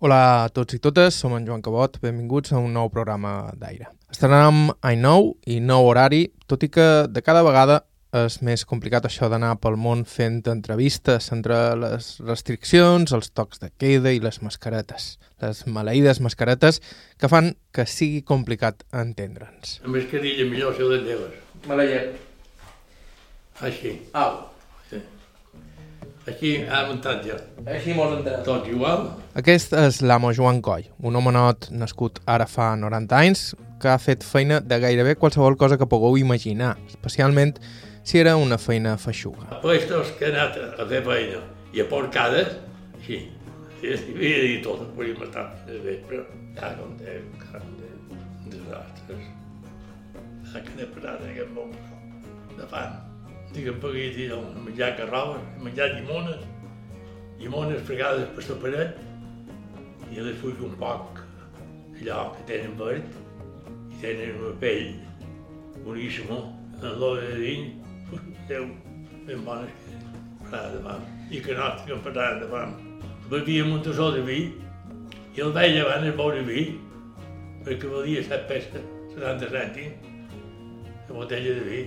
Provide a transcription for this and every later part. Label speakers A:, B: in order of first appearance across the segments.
A: Hola a tots i totes, som en Joan Cabot, benvinguts a un nou programa d'aire. Estrenem any nou i nou horari, tot i que de cada vegada és més complicat això d'anar pel món fent entrevistes entre les restriccions, els tocs de queda i les mascaretes. Les maleïdes mascaretes que fan que sigui complicat entendre'ns.
B: La mascarilla millor ser les teves.
A: Maleït.
B: Així.
A: Au.
B: Així ha muntat ja.
A: Així mos entenem.
B: Tot igual.
A: Aquest és l'amo Joan Coll, un homenot nascut ara fa 90 anys que ha fet feina de gairebé qualsevol cosa que pugueu imaginar, especialment si era una feina feixuga.
B: A puestos que he anat a fer feina i a porcades, sí. Sí, sí, havia dit tot, podíem estar de vespre. Ja com de, com de, desastres. Ja que n'he passat en aquest món de fam. Dic, em podia dir menjar carrobes, a menjar llimones, llimones fregades per la paret, i les fuig un poc allò que tenen verd, i tenen una pell boníssima, en l'oli de dins, Déu, ben bones que parada de fam. I que no estic parada de fam. Bevíem un tassó de vi, i el veia abans el beure vi, perquè valia 7 peces, 70 cèntims, la botella de vi.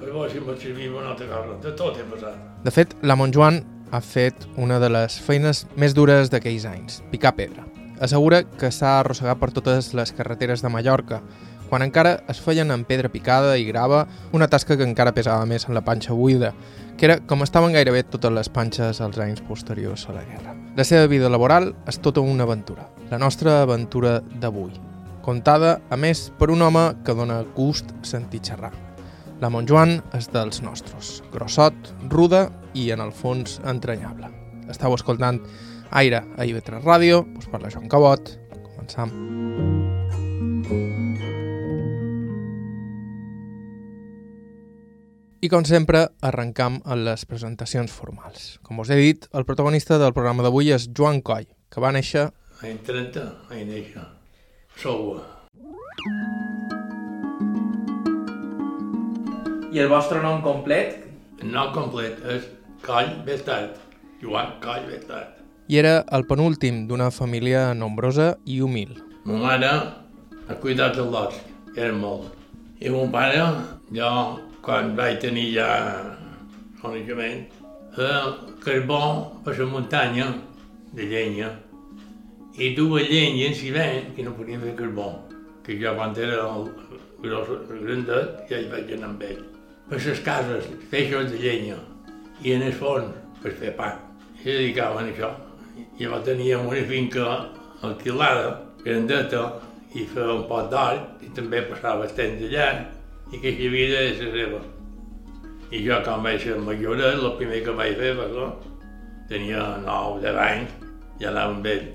B: Llavors, servia una altra cosa, de tot he passat.
A: De fet, la Montjoan ha fet una de les feines més dures d'aquells anys, picar pedra. Assegura que s'ha arrossegat per totes les carreteres de Mallorca, quan encara es feien amb pedra picada i grava, una tasca que encara pesava més en la panxa buida, que era com estaven gairebé totes les panxes als anys posteriors a la guerra. La seva vida laboral és tota una aventura, la nostra aventura d'avui, contada, a més, per un home que dona gust sentir xerrar. La Montjoan és dels nostres, grossot, ruda i, en el fons, entranyable. Estau escoltant Aire a IB3 Ràdio, us parla Joan Cabot. Començam. I com sempre, arrencam amb les presentacions formals. Com us he dit, el protagonista del programa d'avui és Joan Coll, que va néixer
B: Any 30, any néixer. Sou.
A: I el vostre nom complet?
B: El nom complet és Coll Bestart. Joan Coll Bestart.
A: I era el penúltim d'una família nombrosa i humil.
B: Ma mare ha cuidat dels lots, que eren molts. I mon pare, jo, quan vaig tenir ja coneixement, feia carbó per la muntanya de llenya i duia llenya en ciment que no podia fer carbó, que jo quan era el gros, el grandet ja hi vaig anar amb ell. Per les cases, feixos de llenya i en el forn per fer pa. I se dedicaven a això. I llavors teníem una finca alquilada, grandeta, i feia un pot d'or, i també passava el temps allà, i que hi havia de la seva. I jo, quan vaig ser majoret, el primer que vaig fer ser, tenia 9 10 anys, ja anava amb ell.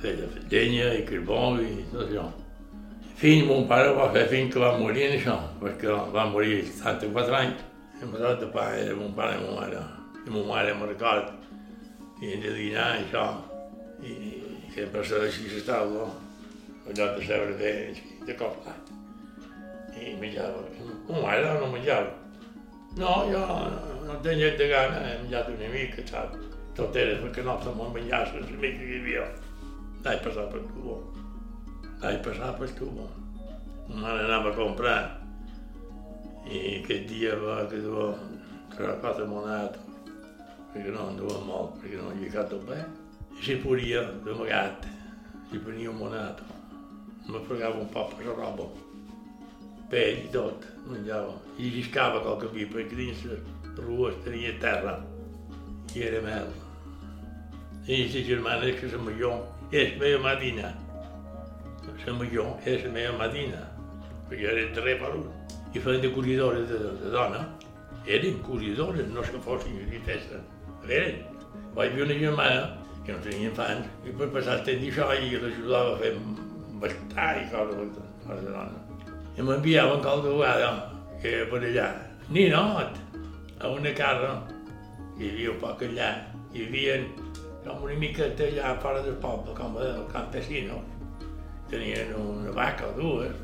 B: Feia llenya i carbó i tot això. Fins mon pare va fer fins que va morir en això, perquè va morir als 74 anys. Em va de pa, era mon pare i mon mare. I mon mare me'n record. I hem de dinar i això. I sempre s'ha així s'estava, allò de seure bé, de coplat. I menjava. Mon mare no menjava. No, jo no tenia de gana, he menjat una mica, saps? Tot era perquè no se me'n menjassin la mica que hi havia. Vaig passar pel tubo. Vaig passar pel tubo. Ma mare anava a comprar i aquest dia va que duia tre quatre monete, perquè no en duia molt, perquè no hi havia tot bé. I si podia, d'amagat, si venia un monato. Me fregava un poc per la roba. Pell i tot, menjava. I lliscava qualque vi, perquè dins les rues tenia terra i era mel. I la germana és que la major és meva madina. La major és la meva madina, perquè era darrer per un. I feien de corridores de, de dona. Eren corridores, no se fossin gritesses. Eren. Vaig veure una germana que no tenia infants, i per passar el temps d'això i l'ajudava a fer bastar i coses, de dona. I m'enviaven qualque vegada, que era per allà, ninot, a una casa, hi havia poc allà, hi havia com una miqueta allà fora del poble, com el campesino. Tenien una vaca o dues,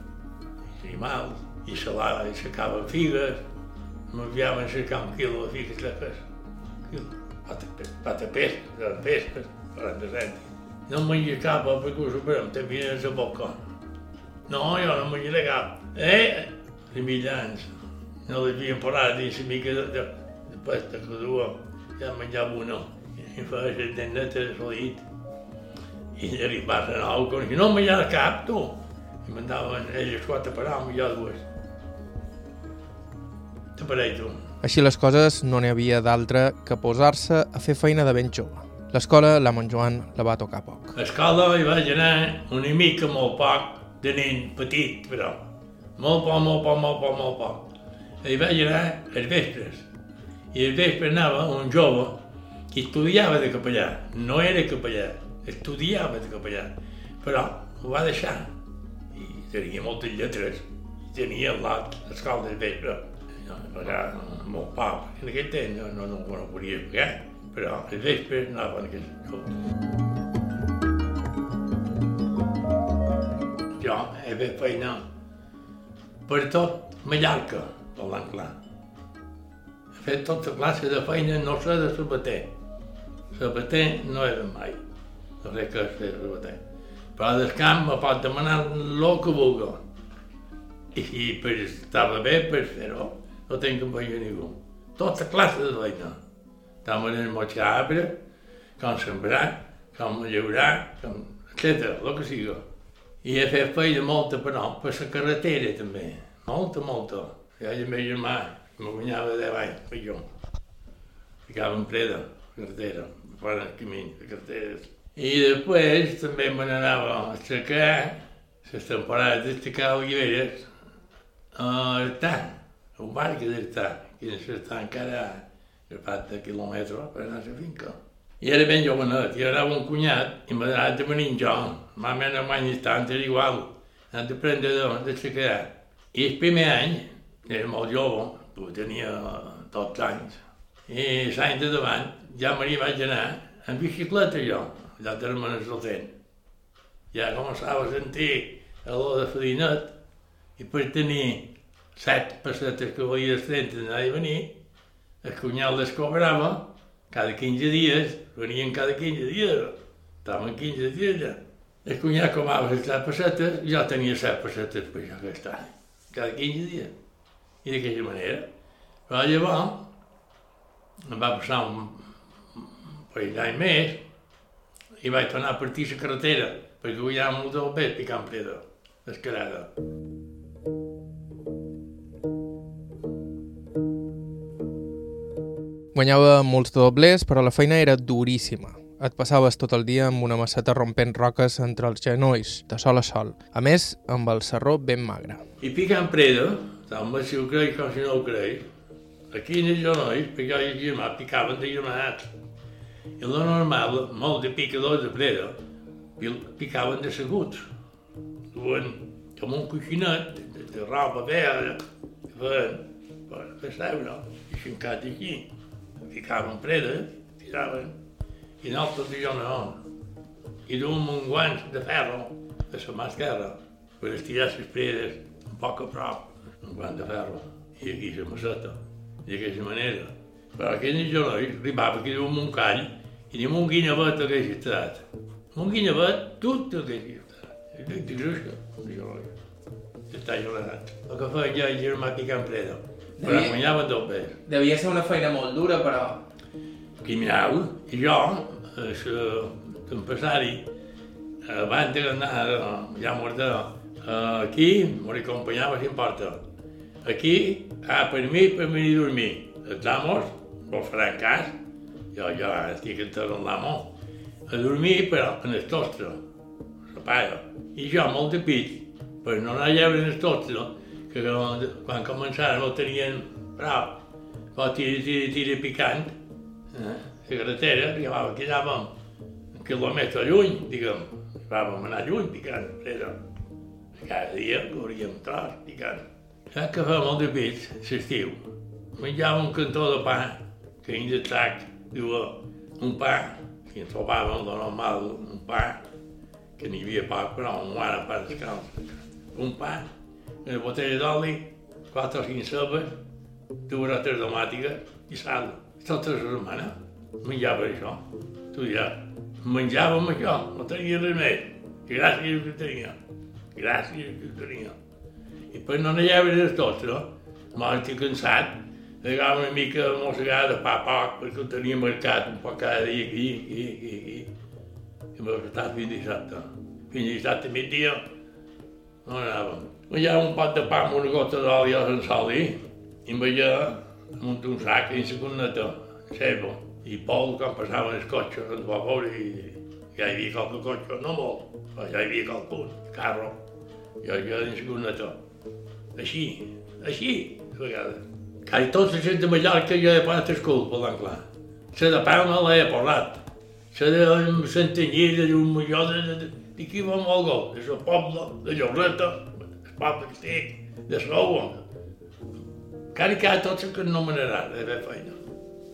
B: animals, i se la aixecaven figues, m'enviaven a cercar un quilo de figues seques. Quilo. Pata, pata pesques, de pesques, 47. No em menja cap, perquè ho superem, també a la boca. No, jo no menjaré cap. Eh? De mitjans. No l'havien parat dins la mica de, de, de pasta que dua. Ja menjava una. I fa les dennetes solit. I arribava a nou, com si no menjava cap, tu. I mandaven elles quatre per a menjar dues. Te pareix, tu.
A: Així les coses, no n'hi havia d'altra que posar-se a fer feina de ben jove. L'escola, la Montjoan la va tocar poc.
B: A escola hi vaig anar una mica molt poc, de nen petit, però. Molt poc, molt poc, molt poc, molt poc. Hi vaig anar als vespres. I al vespre anava un jove que estudiava de capellà. No era capellà, estudiava de capellà. Però ho va deixar. I tenia moltes lletres. I tenia l'escola del vespre. No, pagar molt poc. En aquell temps no, no, no, no podia pagar. Però al vespre anava en aquest jove. Jo he fet feina per tot Mallorca, parlant clar. He fet tota classe de feina, no sé de sabater. Sabater no era mai. No sé què és fer sabater. Però del camp me pot demanar el que vulgui. I si pues, estava bé per fer-ho, no tinc que pagar ningú. Tota classe de feina. Tant el motxar arbre, com sembrar, com llaurar, com... etc. el que sigui. I he fet feina molta, però per la carretera també. Molta, molta. I el meu germà, me guanyava 10 anys, per jo. Ficava en preda, carretera, fora el camí carreteres. I després també me n'anava a cercar les temporades oliveres a Artà, a un bar que d'Artà, que està encara a de quilòmetres per anar a la finca. I era ben jovenet, i era un cunyat, i m'ha donat de venir jo. Ma mare no any tant, era igual. Han de prendre de, secar. I el primer any, era molt jove, tu tenia 12 anys, i l'any de davant ja me n'hi vaig anar en bicicleta jo, allà a Termenes del Ten. Ja començava a sentir olor de farinet, i per tenir set pessetes que de 30 d'anar i venir, el cunyat les cobrava cada 15 dies, venien cada 15 dies, estaven 15 dies ja. El cunyat comava les 7 pessetes, jo tenia 7 pessetes per això aquest any, cada 15 dies. I d'aquesta manera. Però llavors em va passar un, un parell d'any més i vaig tornar a partir la carretera perquè guanyava molt del bé picant preda, descarada.
A: Guanyava molts doblers, però la feina era duríssima. Et passaves tot el dia amb una masseta rompent roques entre els genolls, de sol a sol. A més, amb el serró ben magre.
B: I picant preda, tant si ho creix com si no ho creix, aquí en els genolls, perquè jo i el germà picaven de germanats. I lo normal, molt de picadors de preda, picaven de seguts. Duen com un coixinet de, de roba verda, que feien per, seure, i xincat aquí. Ficaven preda, tiraven, i nosaltres jo no. I duem un guant de ferro de la mà esquerra per estirar les predes un poc a prop, un guant de ferro, i aquí la masseta, i d'aquesta manera. Però aquell genolls arribava que duem un call i diem un guinevet hagi estat. Un guinevet tot el hagi estat. I dic, gruixo, un genoll. Està gelat. El que feia jo i germà picant preda. Però
A: Devia-
B: guanyava doble.
A: Devia ser una feina molt dura, però...
B: criminal, i jo, l'empresari, abans d'anar ja mort aquí, m'ho acompanyava si importa. Aquí, ah, per mi, per venir a dormir. Els faran cas, jo ja estic entrant en l'amo, a dormir però en el tostre, la paia. I jo, molt de pit, per no anar a lleure en el tostre, que quan, començàrem no tenien prou, però tira, tira, tira picant, eh? la carretera, arribava, quedàvem un quilòmetre lluny, diguem, vam anar lluny picant, era cada dia hauríem tros picant. Saps que fa molt de pit, l'estiu? Menjava un cantó de pa, que dins del sac, diu, un pa, que ens trobàvem de normal, un pa, que n'hi havia poc, però un ara pa descalç. Un pa, una botella d'oli, quatre o cinc cebes, dues o tres tomàtiques i sal. Tota la setmana menjava això. Tu ja, menjàvem això, no tenia res més. Gràcies que tenia. Gràcies que tenia. I poi no n'hi havia de tot, no? M'ho estic cansat. Agafava una mica de mossegada de pa a poc, perquè ho tenia marcat un poc cada dia aquí, aquí, aquí, aquí. I m'ho estat fins dissabte. Fins dissabte migdia no anàvem. Menjava un pot de pa amb una gota d'oli a Sant Soli i em veia amb un sac i la corneta, ceba. I Pol, quan passava el cotxe, ens va veure i ja hi havia qualque cotxe, no molt, però ja hi havia qualcun, carro. Jo ja dins la corneta. Així, així, a vegades. Quasi tots els gent de Mallorca jo he posat escul, per clar. La de Palma l'he parlat. La de Santanyí, de un millor de, de, de, qui va molt gol, de la Pobla, de Llorreta, el poble que estic, de Sou. Quasi que tots que no m'anarà de fer feina,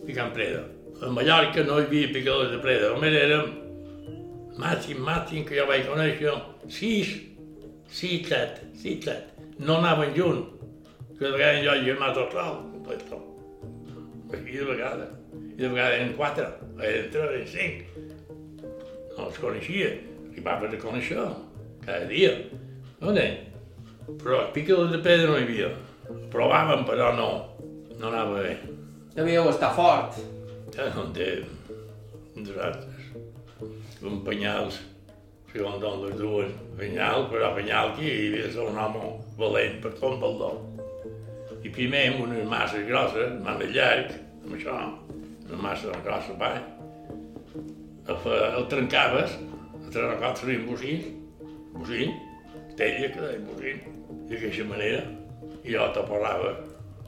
B: picant preda. A Mallorca no hi havia picadors de preda, només érem màxim, màxim que jo vaig conèixer, sis, sis, set, sis, set. No anaven junts, que de vegades jo i el mato sol, complet sol. I de vegades, i de vegades eren quatre, eren tres, eren cinc. No els coneixia, arribava a conèixer cada dia. No ne? Però picadors de pedra no hi havia. Provàvem, però no, no anava bé.
C: Devíeu estar fort.
B: Ja no en té nosaltres. Un penyals, segons d'on les dues, penyal, però penyal aquí hi havia un home valent per tot el dol. I primer amb unes masses grosses, mans llarg, amb això, una massa grossa baix, el, fa- el trencaves, el quatre serien bocins, bocin, tella que deia bocin, d'aquesta manera, i jo te parlava,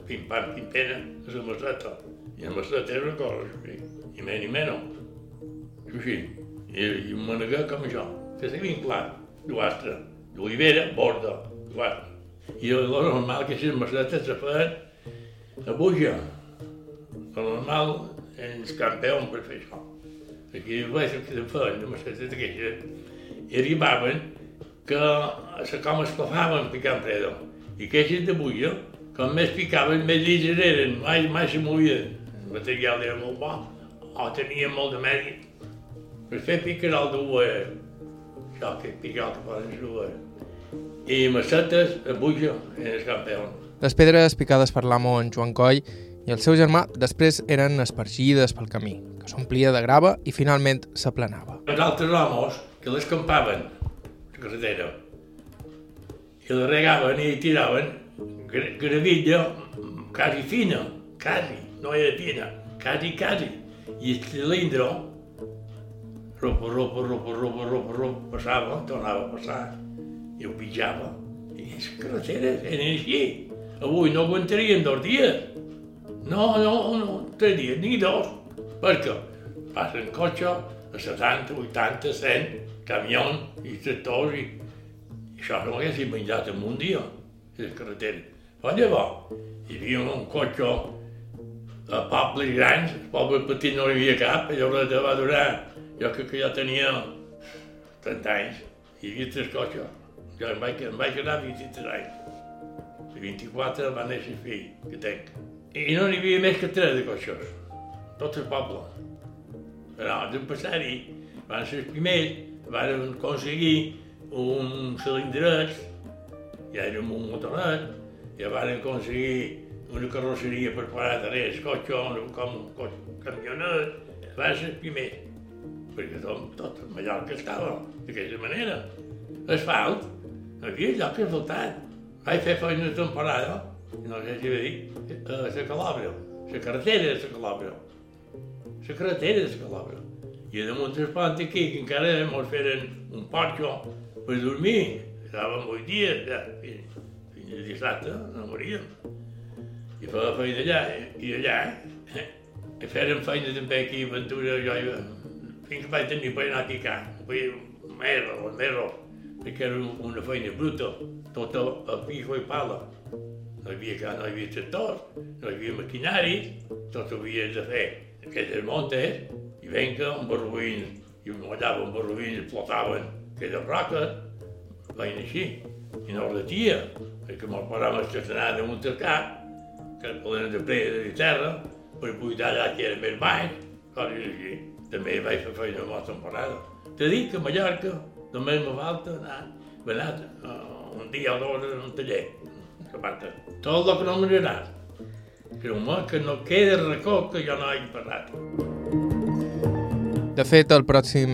B: pim pam, pim pena, a la maceta. I la maceta era una cosa, així, i menys i menys. Així, i, i un maneguer com això, que se clar, d'uastre, d'olivera, borda, d'uastre. I el normal que les macetes se feien a buja. El normal en els campeons per fer això. Aquí vaig que se feien de macetes d'aquestes i arribaven que se com esclafaven picant fredo. I aquestes de buja, com més picaven, més llises eren, mai, mai se movien. El material era molt bo, o tenia molt de mèrit. Per fer picar dur, això que picar que poden dur. I macetes a buja en el campeón.
A: Les pedres picades per l'amo en Joan Coll i el seu germà després eren espargides pel camí, que s'omplia de grava i finalment s'aplanava.
B: Els altres homes que les campaven, la carretera, i la regaven i tiraven gra- gravilla quasi fina, quasi, no era fina, quasi, quasi. I el cilindre, ropa, ropa, ropa, ropa, ropa, ropa, passava, tornava a passar, ho pitjava. I les carreteres eren així. Avui no aguantarien dos dies. No, no, no, tres dies, ni dos. Perquè passen cotxe a 70, 80, 100, camions i tractors i, això no haguessin menjat en un dia, les carreteres. Però llavors hi havia un cotxe a pobles grans, els pobles petits no hi havia cap, i llavors va durar, jo crec que ja tenia 30 anys, hi havia tres cotxes. Jo em vaig, em vaig quedar 23 anys. De 24 va néixer el fill que tenc. I no n'hi havia més que tres de cotxes, tot el poble. Però de passar-hi, van ser els primers, van aconseguir un cilindret, ja érem un motoret, ja van aconseguir una carrosseria per parar darrere el cotxe, un, com un cotxe, camionet, van ser els primers, perquè tot, tot el Mallorca estava d'aquesta manera. Asfalt, havia lloc asfaltat. Vaig fer feina una temporada, no sé si va dir, a la Calabria, la carretera de la Calabria la carretera de Calabria. I damunt del pont aquí, que encara ens feren un porxo per dormir. Estàvem vuit dies, ja, fins, fins a dissabte, no moríem. I feia feina allà, i allà, i fèrem feina també aquí a Ventura, jo, fins que vaig tenir per anar a picar. Mes o un mes, perquè era una feina bruta, tota a pico i pala. No hi havia, no hi havia tractors, no hi havia maquinari, tot ho havies de fer. Aquelles montes, i venga amb barrubins, i mullaven amb barrubins, explotaven aquelles roques, feien així, i no retia, perquè me'l paràvem estacionar damunt del cap, que el poden de presa de terra, per buidar allà que era més baix, coses així. també vaig fer feina la temporada. Te dic que a Mallorca només me falta anar, he anat uh, un dia o dos en un taller, que bata. Tot el que no m'agradarà. Creu-me que no queda racó que jo no hagi parlat.
A: De fet, el pròxim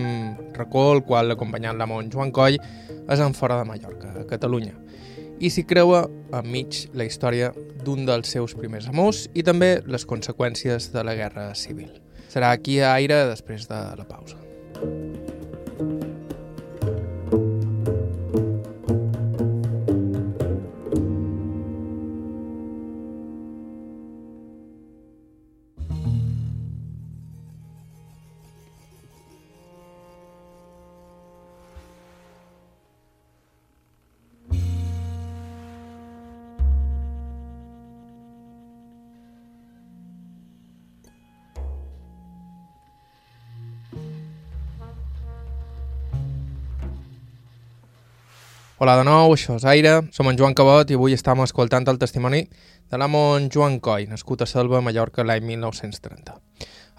A: racó, el qual l'acompanyant l'amont Joan Coll, és en fora de Mallorca, a Catalunya. I s'hi creua enmig la història d'un dels seus primers amors i també les conseqüències de la Guerra Civil. Serà aquí a Aire després de la pausa. Hola de nou, això és Aire, som en Joan Cabot i avui estem escoltant el testimoni de l'amon Joan Coll, nascut a Selva, Mallorca, l'any 1930.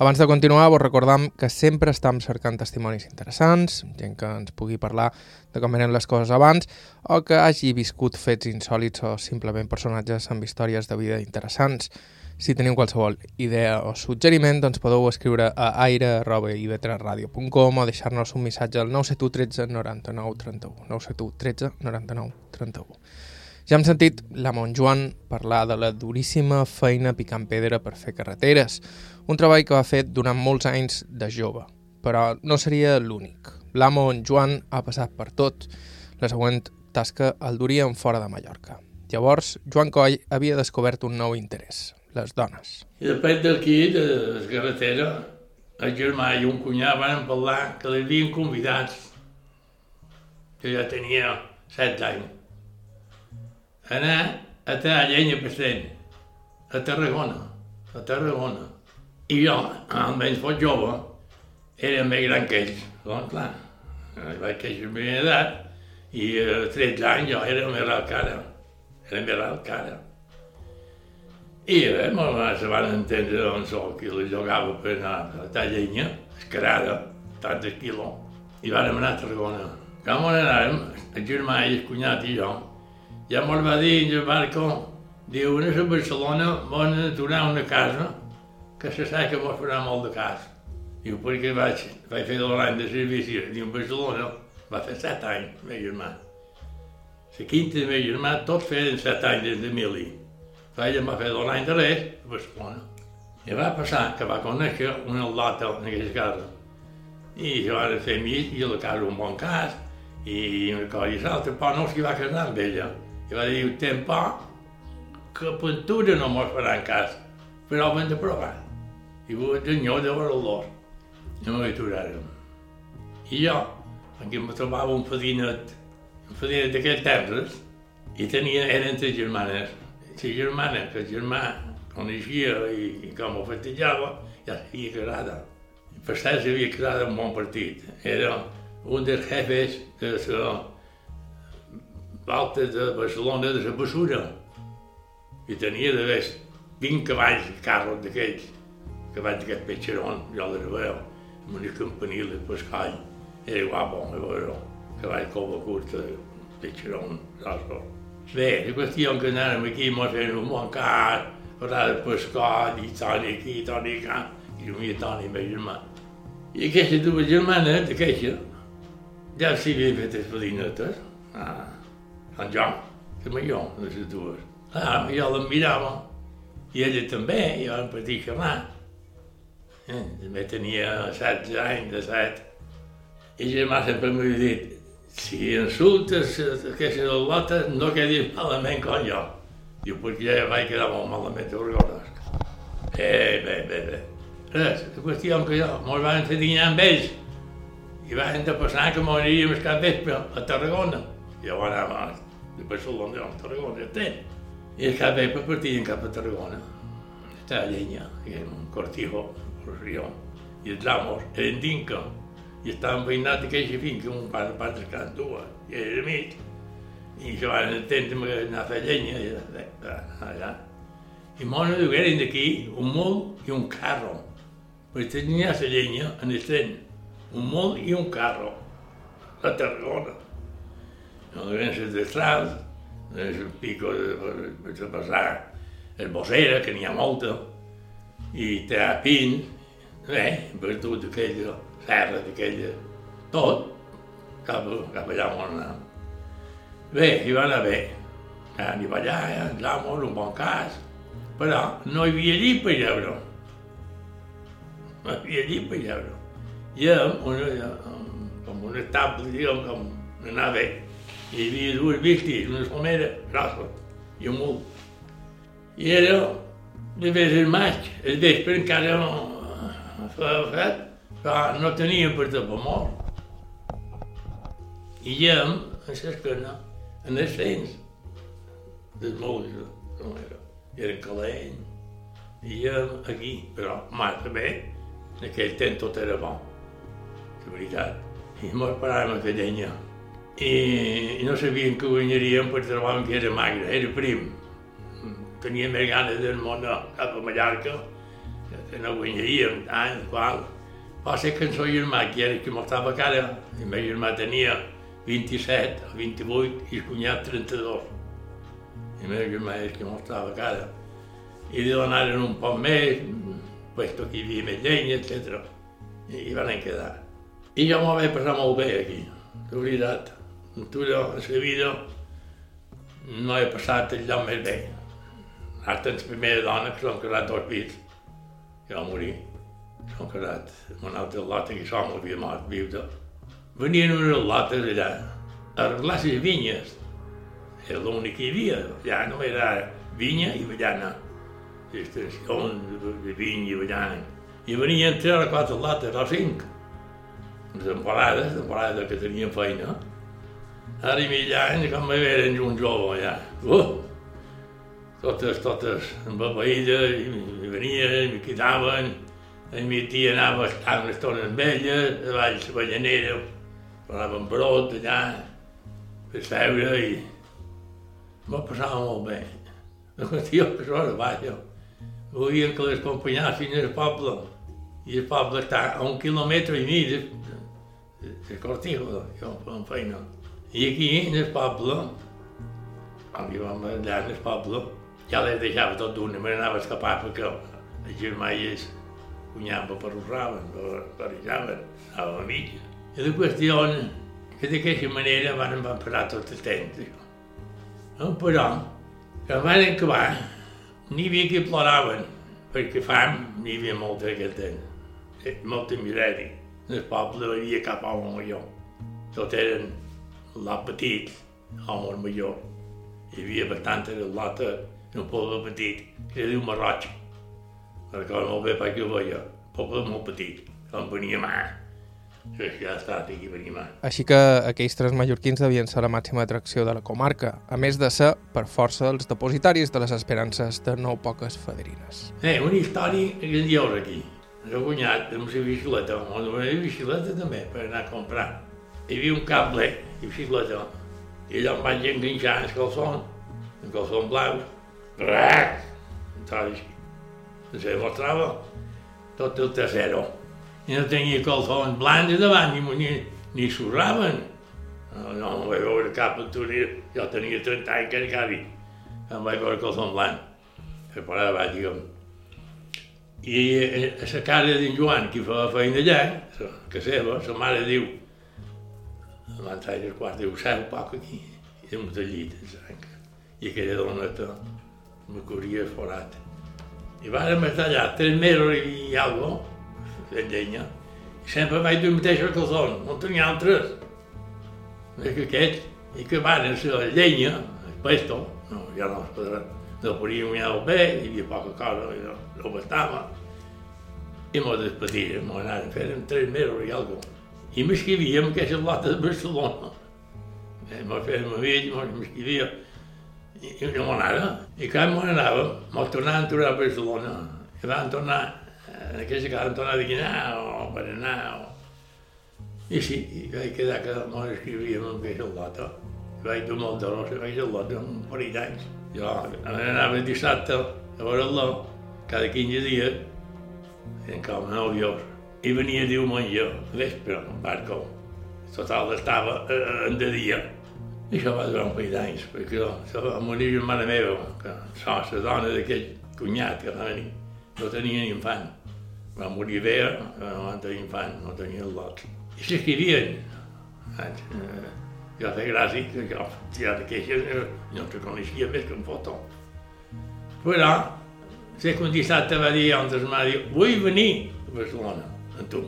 A: Abans de continuar, vos recordam que sempre estem cercant testimonis interessants, gent que ens pugui parlar de com eren les coses abans, o que hagi viscut fets insòlids o simplement personatges amb històries de vida interessants. Si teniu qualsevol idea o suggeriment, doncs podeu escriure a aire.ib3radio.com o deixar-nos un missatge al 971 13 99 31. 971 13 99 31. Ja hem sentit la Montjoan parlar de la duríssima feina picant pedra per fer carreteres, un treball que va fer durant molts anys de jove. Però no seria l'únic. L'amo Joan ha passat per tot. La següent tasca el duria en fora de Mallorca. Llavors, Joan Coll havia descobert un nou interès, les dones.
B: I després d'aquí, de la carretera, el germà i un cunyat van parlar que l'havien convidats, que ja tenia set anys, anar a tallar llenya passent, a Tarragona, a Tarragona. I jo, almenys fos jove, era més gran que ells, doncs clar, vaig créixer a la meva edat, i a 13 anys jo era més alt que ara, era més alt que ara. I bé, me, se van entendre on soc i li jugava per anar a tallar llenya, escarada, tant de quilo, i vam anar a Tarragona. Com on anàrem, el germà i el cunyat i jo, ja me'l va dir en el barco, diu, a Barcelona, vam aturar una casa, que se sap que mos farà molt de cas. Diu, perquè vaig, vaig fer l'any de servici, diu, a Barcelona, va fer set anys, meu germà. La quinta de meu germà, tots feien set anys des de mili. Ella em va fer dos de res a Barcelona. I va passar que va conèixer un al·lata en aquella casa. I jo va fer mig i la casa un bon cas, i una cosa i l'altra, però no s'hi va casar amb ella. I va dir, tem por que pintura no mos faran cas, però ho hem de provar. I va senyor de veure l'or. I m'ho aturàrem. I jo, perquè em trobava un fadinet, un fadinet d'aquells terres, i tenia, eren tres germanes, la germana, que germà coneixia i, i com ho festejava, ja s'havia casada. Per cert, s'havia en un bon partit. Era un dels jefes de la volta de Barcelona de la Bessura. I tenia d'haver 20 cavalls, carros d'aquells, cavalls d'aquest petxeron, jo els veu, amb una campanilla de pescall. Era guapo, a veure, cavall cova curta, petxeron, saps? Bé, la qüestió que anàrem aquí, mos fent un bon car, parlar de pescat, i toni aquí, toni allà, i el meu toni, meu germà. I aquesta dues germanes, aquesta, ja s'hi havien fet les padinetes, ah, en Joan, que me jo, de les dues. Ah, jo les mirava, i ella també, i vam patir xerrar. Eh, també tenia 16 anys, de 7. I germà sempre m'havia dit, si insultes aquestes al·lotes, no quedis malament com jo. Diu, perquè ja vaig quedar molt malament, recordes? Eh, bé, bé, bé. Res, la qüestió que jo, mos van dinar amb ells. I van de passar que moriríem el cap vespre a Tarragona. I jo anava de Barcelona a Tarragona, ja ten. I el cap vespre partíem cap a Tarragona. Estava a llenya, un cortijo, un rió. I els amos eren dinca i estàvem veïnats d'aquella finca, un par de patres cada dues, i era mig, i se van entendre anar a fer llenya, i allà. I mona diu, eren d'aquí un mul i un carro, pues tenia la llenya en el tren, un molt i un carro, a Tarragona. No ven les destrals, el pico de, de, passar, el bossera, que n'hi ha molta, i té pins, bé, per tot aquella serra d'aquella, tot, cap, cap allà on anàvem. Bé, hi va anar bé. Anem allà, entramos, un bon cas, però no hi havia llit per lleure. No hi havia llit per lleure. I amb una, com un estable, diguem, com anar bé. Hi havia dues vistes, una somera grossa i un mul. I era de vez el maig, el vespre encara no feia fred, però no tenia per tapar molt. I ja, a l'esquena, en els fens, dels meus, com era, eren calent, i ja aquí, però massa bé, en aquell temps tot era bo, de veritat. I mos paràvem a llenya. I, I no sabien que guanyaríem perquè trobàvem que era magre, era prim. Tenia més ganes del món cap a Mallorca, que no guanyaríem tant, qual. Va ser que era que m'estava cara, i meu germà tenia 27 o 28 i el cunyat 32. I meu germà és que m'estava cara. I de donaren un poc més, puesto que hi havia més llenya, etc. I, i van quedar. I jo m'ho vaig passar molt bé aquí, de veritat. En tu, en la vida, no he passat el lloc més bé. Hasta la primera dona, que s'han casat dos fills, que va morir. S'han casat amb una altra lota que som havia mort viuda. Venien unes lotes allà a arreglar les vinyes. Era l'únic que hi havia. Ja no era vinya i avellana. Extensions de vinya i avellana. I venien tres o quatre lotes o cinc temporades, temporades que tenien feina. Ara i mig anys, com me veren un jove allà. Uh! Totes, totes embebeïdes, i, i venien, i quedaven, tia anava a estar una estona amb elles, a la ballanera, parlaven brot allà, per seure, i m'ho passava molt bé. La qüestió que això era baix, volien que les acompanyassin al poble, i el poble està a un quilòmetre i mig de Cortijo, jo en feina. I aquí, en el poble, quan hi vam allà en el poble, ja les deixava tot d'una, me n'anava a escapar perquè germans cunyaven per rosaven, per rijaven, anava a mitja. I la qüestió que d'aquesta manera van, parar tot el temps. No, però, que van acabar, n'hi havia que ploraven, perquè fam n'hi havia molta aquell temps, molta misèria. En el poble no hi havia cap home major. Tot eren lot petits, homes majors. Hi havia bastant de lota en un poble petit, que es diu Marroig. Recordo molt bé perquè ho veia. Poble molt petit, on venia mà. Ja ha estat aquí venia mà.
A: Així que aquells tres mallorquins devien ser la màxima atracció de la comarca, a més de ser, per força, els depositaris de les esperances de nou poques federines.
B: Eh, una història grandiosa aquí. El meu cunyat amb la bicicleta, amb la bicicleta també, per anar a comprar. Hi havia un cable i bicicleta, i allò em vaig enganxar el calçon, el calçon blau, rac, tal així. Se mostrava tot el trasero. I no tenia calçons blancs de davant, ni, ni s'usaven. No, no em vaig veure cap altura, jo tenia 30 anys que encara em vaig veure calçons blancs. Que per ara vaig, diguem, i a la casa d'en Joan, qui fa feina allà, que seva, la mare diu, l'entrada del quart, diu, seu poc aquí, i de molta llit, i aquella doneta me cobria forat. I vàrem estar allà tres mesos i algo, fent llenya, i sempre vaig dur el mateix calçon, no tenia altres. És que aquests, i que van ser la llenya, el pesto, no, ja no es podrà, no podíem anar bé, hi havia poca cosa, no, no bastava. I mos despedirem, mos anàvem, fèrem tres mesos i alguna I m'escrivíem aquestes lotes de Barcelona. Eh, mos fèrem amb ell, mos m'escrivia. I, i no anava. I quan mos anàvem, mos tornàvem a tornar a Barcelona. I vam tornar, en aquesta casa vam tornar a dinar o per anar. O... I sí, i vaig quedar que mos escrivíem amb aquesta lota. I vaig dur molt d'hores amb aquesta lota, un parell d'anys. Jo anava dissabte a veure-lo, cada 15 dies, en com a Nova York. I venia diumenge, vespre, en barco. Total, estava eh, en de dia. I això va durar un parell d'anys, perquè això va morir una mare meva, que sols la dona d'aquell cunyat que va venir, no tenia ni infant. Va morir bé, no van tenir infant, no tenia el lot. I s'escrivien. Eh, jo feia gràcia que jo, ja de queixes, no te coneixia més que en foto. Però, sé que un dissabte va dir, on es va dir, vull venir a Barcelona, amb tu.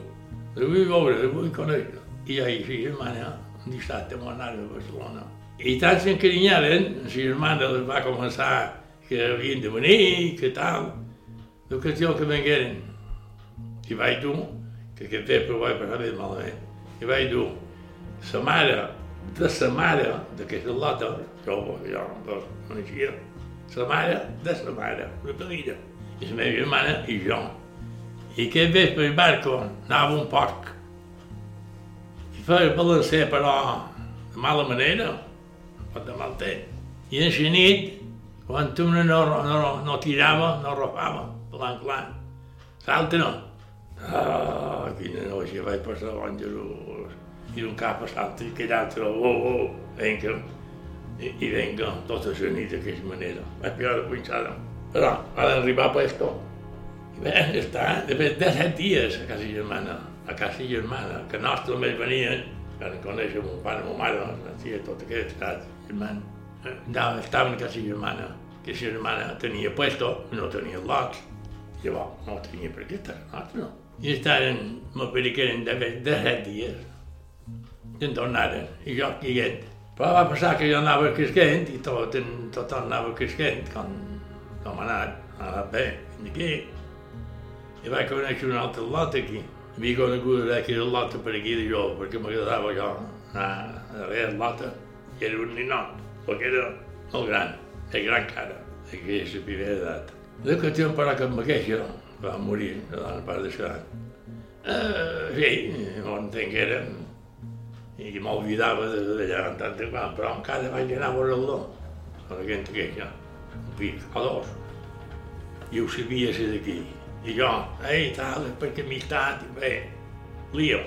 B: Vull veure, vull conèixer. I jo i la germana, un dissabte, vam anar a Barcelona. I tant s'encarinyaven, la germana les va començar que havien de venir, que tal, l'ocasió que vengueren. I vaig dur, que aquest vespre ho vaig passar bé malament, i vaig dur la mare de la mare d'aquesta lota, jo, jo no coneixia, la mare de la mare, la petita, i la meva germana i jo. I aquest vespre el barco anava un poc. Feia balancer, però, de mala manera, pot de mal temps. I en la nit, quan una no, no, no tirava, no arrofava, plan, plan. L'altre no. Ah, quina noia vaig passar l'Àngelus. I d'un cap a l'altre, i aquell altre, oh, oh, venga. I, i venga, tota la nit d'aquesta manera. Vaig pillar la punxada. Però, ha d'arribar a puesto. I bé, està, després de set dies a casa germana, a casa germana, que nostres només venien, per conèixer mon pare, mon mare, la tia, tot aquest, saps, germana. Andava, estava a casa germana, que la germana tenia puesto, no tenia lots. Llavors, no tenia per què estar nostre, no. I estaven, me periqueren de, de set dies. I en tornaren, i jo quiguent. Però va passar que jo anava cresquent, i tot, tot anava cresquent, com, com ha anat, ha anat bé, fins aquí. I vaig conèixer un altre lot aquí. Havia conegut aquell lot per aquí de jo, perquè m'agradava jo anar darrere el lot, i era un ninot, perquè era molt gran, de gran cara, d'aquella primera edat. De que un pare que em queixa, va morir, la dona pare d'això. Uh, sí, no entenc que era, i m'oblidava d'allà en tant de quan, però encara vaig anar a veure-lo, per aquesta queixa, un pic, o dos. I ho sabia ser d'aquí. I jo, ei, tal, perquè amistat, i bé, lío.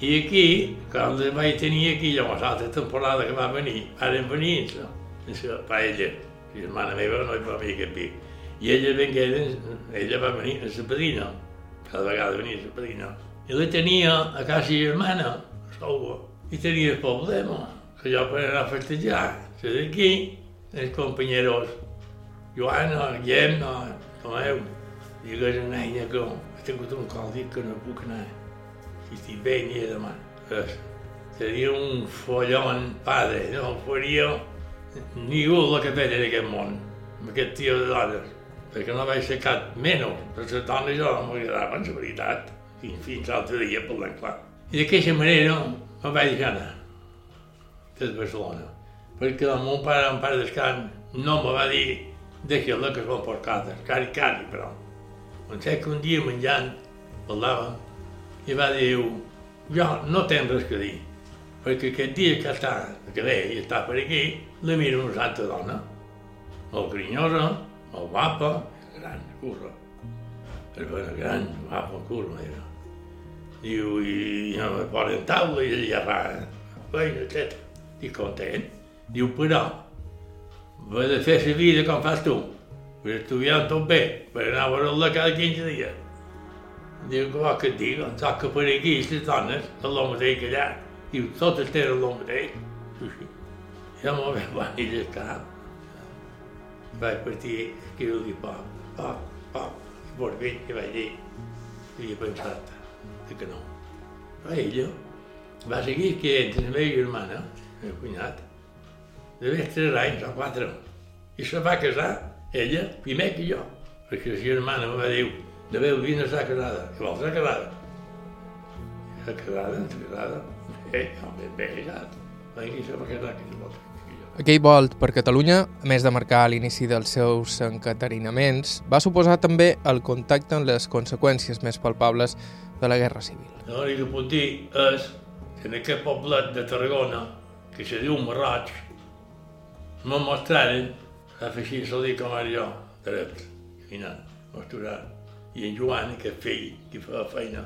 B: I aquí, quan vaig tenir aquí, llavors l'altra temporada que va venir, varen venir, la paella, la germana meva no hi va venir aquest pic. I ella vengueren, ella va venir a la padrina, cada vegada venia la padrina. I la tenia a casa germana, a Salva, i tenia el problema, que jo per anar a festejar, que d'aquí, els companyeros, Joana, Guillem, no, Tomeu, digues a nena que he tingut un còldic que no puc anar. Si estic bé ni demà. Pues, seria un follon padre, no faria ningú el que fet en aquest món, amb aquest tio de dones, perquè no vaig ser cap menys, però les dones jo no m'agradaven, la veritat, fins, fins l'altre dia, parlant clar. I d'aquesta manera me vaig deixar anar, des de Barcelona, perquè el meu pare, el pare d'escan, no me va dir deixa-la que es van per casa, cari, cari, però. Sé que un dia menjant, parlàvem, i va dir, jo no tenc res que dir, perquè aquest dia que està, que ve i està per aquí, la miro una altra dona, molt grinyosa, molt guapa, gran, curra. Però era gran, guapa, curra, era. Diu, i no me posen taula i ella va, feina, etc. Estic content. Diu, però, va de fer la vida com fas tu, per estudiar tot bé, per anar a veure-la cada 15 dies. Diu, que vol que et dic, em sap que per aquí les dones, és el mateix que allà. Diu, totes tenen el mateix. Ja m'ho vaig venir del cap. Vaig partir, escriure-li poc, poc, poc, i per bé que vaig dir, havia pensat que no. Però ella va seguir que entre la meva germana, el meu cunyat, de més tres anys o quatre, i se va casar ella primer que jo, perquè la germana me va dir, de veu vine està casada, i l'altra casada. Està casada, està casada, bé, home, bé, ja, venir se va casar que l'altra.
A: Aquell volt per Catalunya, a més de marcar l'inici dels seus encatarinaments, va suposar també el contacte amb les conseqüències més palpables de la Guerra Civil.
B: L'únic que puc dir és que en aquest poblet de Tarragona, que se diu Marroig, me mostraren, a fer així, se dir com era jo, dret, caminant, mostrant. i en Joan, aquest fill, que feia feina,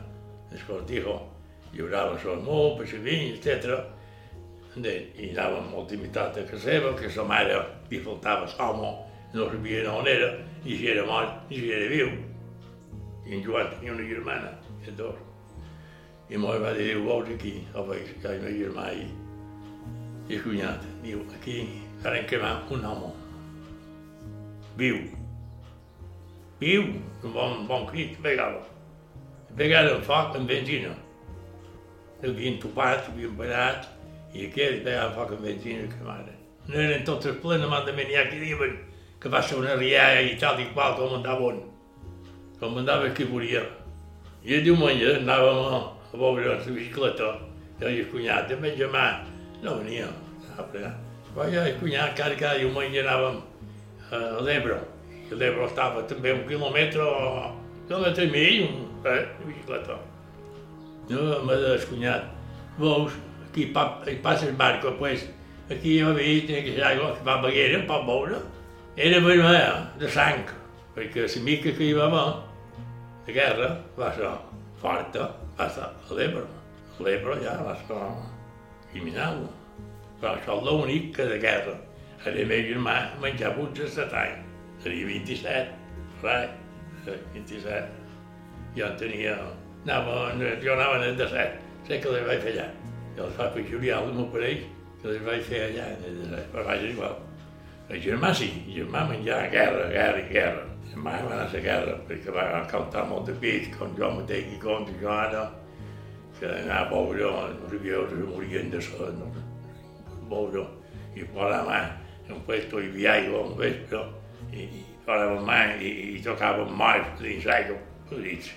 B: el cortijo, lliurava el molt, per vins, etc. I anava molt imitat a casa seva, que sa mare li faltava l'home, no sabia on era, i si era mort, i si era viu. I en Joan tenia una germana, i dos. I molt va dir, vols aquí? O veig que hi ha una germà i, i el cunyat. Diu, aquí farem cremar un home. Viu. Viu, un bon, bon crit, pegava. Pegava el foc amb benzina. L'havien topat, l'havien parat, i aquell pegava foc amb benzina i cremada. No eren tots els plenament n'hi ha que diuen que va ser una rialla i tal i qual, com andava on. Com andava qui volia. I el diumenge anàvem a, a veure la bicicleta, i el cunyat, de Benjamà, no venia. Però jo i el cunyat, cada, cada diumenge anàvem a l'Ebre, i l'Ebre estava també un quilòmetre o quilòmetre i mig, eh, de bicicleta. No, m'ha de cunyat, veus, aquí pa, hi passa el barco, pues, aquí jo veig que hi ha aigua que va Baguera, pot veure, era vermella, de sang, perquè la mica que hi va haver, de guerra, va ser forta, va ser a l'Ebre. L'Ebre ja va ser criminal. Però això és l'únic que de guerra. La meva germà menjava uns de 7 anys. Tenia 27, res, 27. Jo en tenia, anava, jo anava en el de 7, sé que les vaig fer allà. I els fa per Julià, el meu parell, que les vaig fer allà en el de 7, però vaig igual. El germà sí, el germà menjava guerra, guerra i guerra. El germà va anar a la guerra perquè va cantar molt de pit, com jo mateix i com jo ara, que anava a veure els ribieros que morien de set, no? veure, i i posava mà i, i tocava morts dins l'aigua, petits.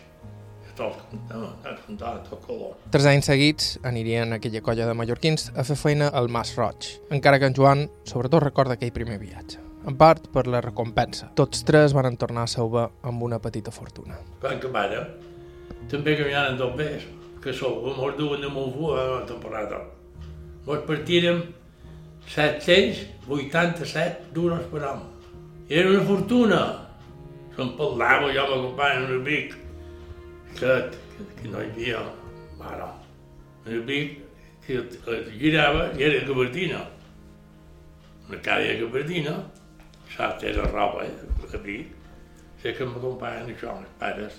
B: Tot cantava, cantava tot color.
A: Tres anys seguits anirien aquella colla de mallorquins a fer feina al Mas Roig, encara que en Joan sobretot recorda aquell primer viatge. En part per la recompensa. Tots tres van tornar a Sauva amb una petita fortuna.
B: Quan acabara, també caminaren dos més, que Sauva mos duen de Montfú a la temporada. Mos partirem 787 duros per home. Era una fortuna. Se'n parlava, jo en el Vic, que, que, que no hi havia mare. En Vic, que girava i era gabardina. Una cada gabardina, saps, era roba, eh, a Vic. Sé que m'acompanyen això, els pares.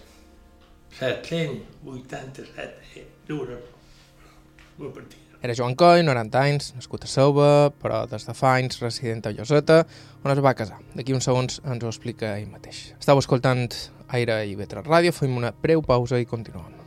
B: 787 duros per partida.
A: Era Joan Coll, 90 anys, nascut a Sauva, però des de fa anys resident a Lloseta, on es va casar. D'aquí uns segons ens ho explica ell mateix. Estau escoltant Aire i Vetre Ràdio, fem una breu pausa i continuem.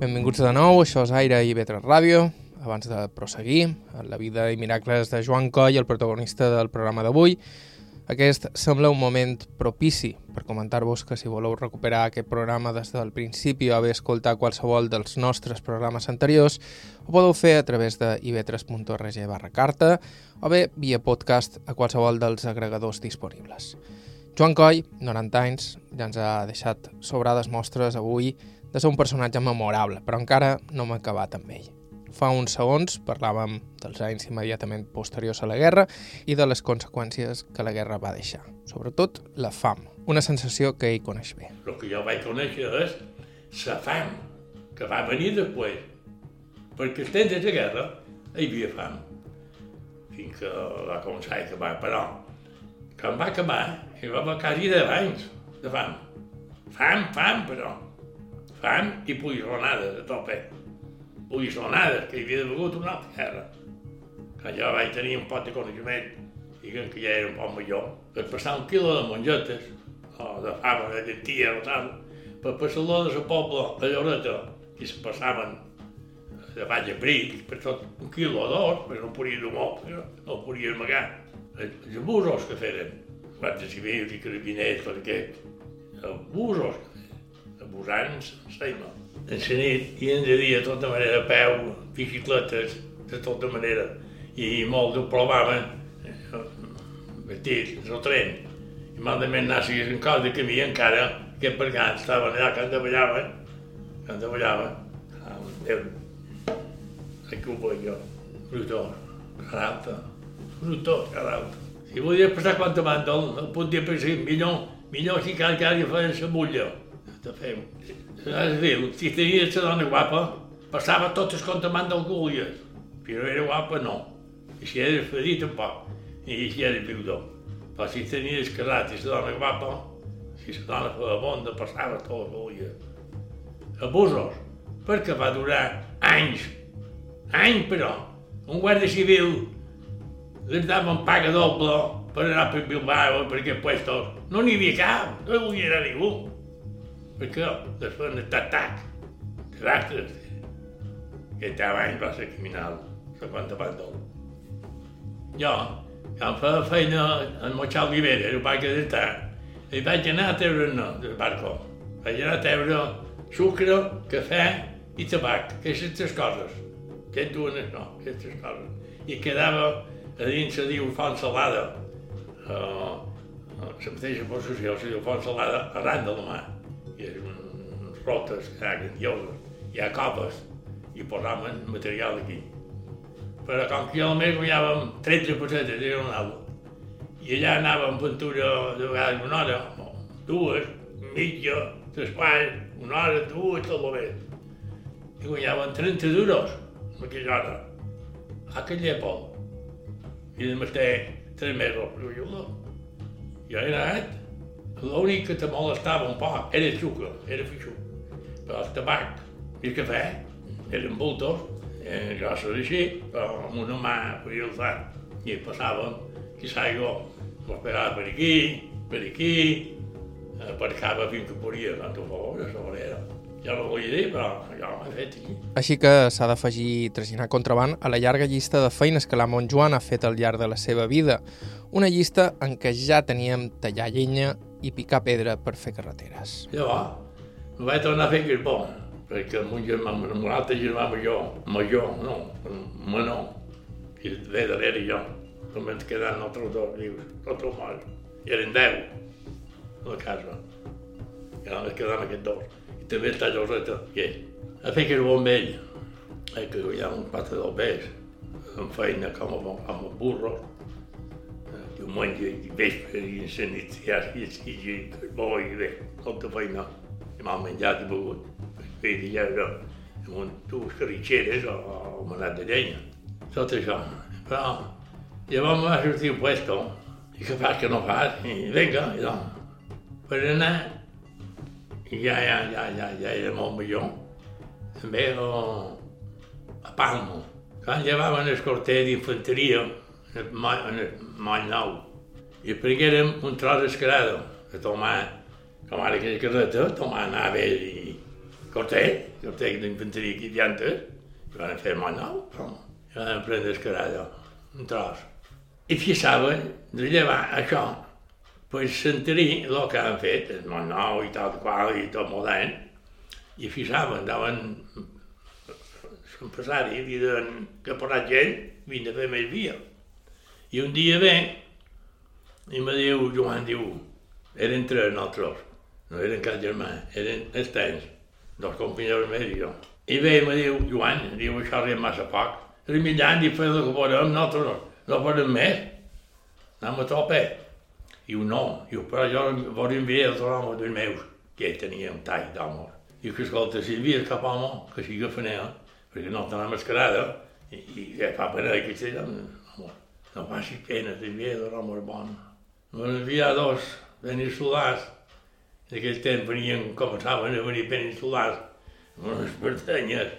A: Benvinguts de nou, això és Aire i Vetre Ràdio. Abans de proseguir la vida i miracles de Joan Coll, el protagonista del programa d'avui, aquest sembla un moment propici per comentar-vos que si voleu recuperar aquest programa des del principi o haver escoltat qualsevol dels nostres programes anteriors, ho podeu fer a través de ivetres.org barra carta o bé via podcast a qualsevol dels agregadors disponibles. Joan Coll, 90 anys, ja ens ha deixat sobrades mostres avui de ser un personatge memorable, però encara no m'he acabat amb ell. Fa uns segons parlàvem dels anys immediatament posteriors a la guerra i de les conseqüències que la guerra va deixar. Sobretot la fam, una sensació que ell coneix bé.
B: El que jo vaig conèixer és la fam, que va venir després. Perquè els temps de la guerra hi havia fam. Fins que va començar a acabar, però quan va acabar hi va haver quasi 10 anys de fam. Fam, fam, però fam i polissonades a tope. Polissonades, que hi havia begut una altra guerra. Que jo vaig tenir un pot de coneixement, diguem que ja era un poc major, per passar un quilo de mongetes, o de fava, de llentia, o tal, per passar-lo de la pobla a Lloreta, i se passaven de baix a bric, per tot un quilo o dos, però no podia dur molt, no, no podia amagar. Els abusos que feren, guardes civils i carabiners, per aquest, a abusants, seima. En la nit i en de dia, de tota manera, a peu, bicicletes, de tota manera, i molt ho provaven, eh, vestits, el tren. I malament seguir en cos de camí encara, que per tant estaven allà que endaballaven, que endaballaven, ah, Déu, aquí ho veig jo, brutós, caralta, brutós, caralta. Si volia passar quan te mandol, el punt de pensar, millor, millor si cal que ara feien la mulla. Fem. Es diu, si tenia la dona guapa, passava totes contra mandol gulles. Però era guapa, no. I si era fedit, tampoc. I si era viudó. Però si tenia escarrat i la dona guapa, si la dona feia bonda, passava tot gulles. Abusos, perquè va durar anys, anys però. Un guàrdia civil li daven paga doble per anar per Bilbao, per aquests puestos. No n'hi havia cap, no hi volia anar ningú. Perquè després de atac, terrestres, aquest abans va ser criminal, se quanta bàndol. Jo, quan feia feina en Moixal Rivera, el parc de tant, i vaig anar a treure no, del barco. Vaig anar a treure sucre, cafè i tabac, aquestes coses. Que et duen això, aquestes coses. I quedava a dins se diu font salada. Uh, la mateixa possessió se diu font salada arran de la mà. I uns rotes que ha grandioses. Hi ha copes i posaven material aquí. Però com que jo només guanyàvem 13 pessetes, era un alt. I allà anàvem pintura de vegades una hora, dues, mitja, l'espai, una hora, dues, tot el bé. I guanyaven 30 duros en aquella hora. A aquella època. I només té 3 mesos, però jo no. Jo he anat, l'únic que te molestava un poc era el sucre, era fixu. Però el tabac i el cafè eren bultos, eren grossos així, però amb una mà podia alçar. I passàvem, quizá jo m'esperava per aquí, per aquí, aparcava fins que podia, quan ho fos, a sobrera. Ja no volia dir, però jo ho he fet aquí.
A: Així que s'ha d'afegir traginar contraband a la llarga llista de feines que la Montjoan ha fet al llarg de la seva vida. Una llista en què ja teníem tallar llenya i picar pedra per fer carreteres.
B: Llavors, em vaig tornar a fer Carbó, perquè amb un germà, amb un altre germà major, major, no, menor, i ve darrere jo, com ens quedant nosaltres dos vius, tots els morts. I eren deu a la casa. I només quedaven aquests dos. I també està Joseta, ell. A fer Carbó amb ell, eh, que hi ha un quatre del amb feina com a, com a burro, diumenge i vespre i en la nit i així, i, i, i bo i bé, tota feina. I m'han menjat i begut. Després ja era amb un, dues carritxeres o, o manat de llenya. Tot això. Però llavors va sortir un puesto i què fas, que no fas? I vinga, i doncs, per anar. I ja, ja, ja, ja, ja era molt millor. També a Palmo. Quan llevaven el corter d'infanteria, en el en el moll nou, i prenguérem un tros escarado a tomar, com ara aquella carreta, tomar nave i corter, corter d'infanteria aquí diantes, i van fer moll nou, però i van prendre escarado, un tros. I fixaven de llevar això, pues sentir el que han fet, el moll nou i tal qual, i tot modern, i fixaven, daven l'empresari, li deien que posat gent, vinc a fer més via. I un dia ve, i me diu, Joan, diu, eren tres nosaltres, no eren cap germà, eren esterns, dos companys meus i jo. I ve i me diu, Joan, diu, això és massa poc, remillant i fer el que podem, nosaltres no podem més, anem a tope. Diu, no, diu, però jo vos enviar els homes dels meus, que ell tenia un tall d'home. Diu que, escolta, si envies cap home, que sigui fanera, perquè no tenim mascarada, i, i fa pena que sigui, home, no passi pena, t'envia dos homes bons. Van enviar dos peninsulars, en aquell temps venien, començaven a venir peninsulars, amb unes pertanyes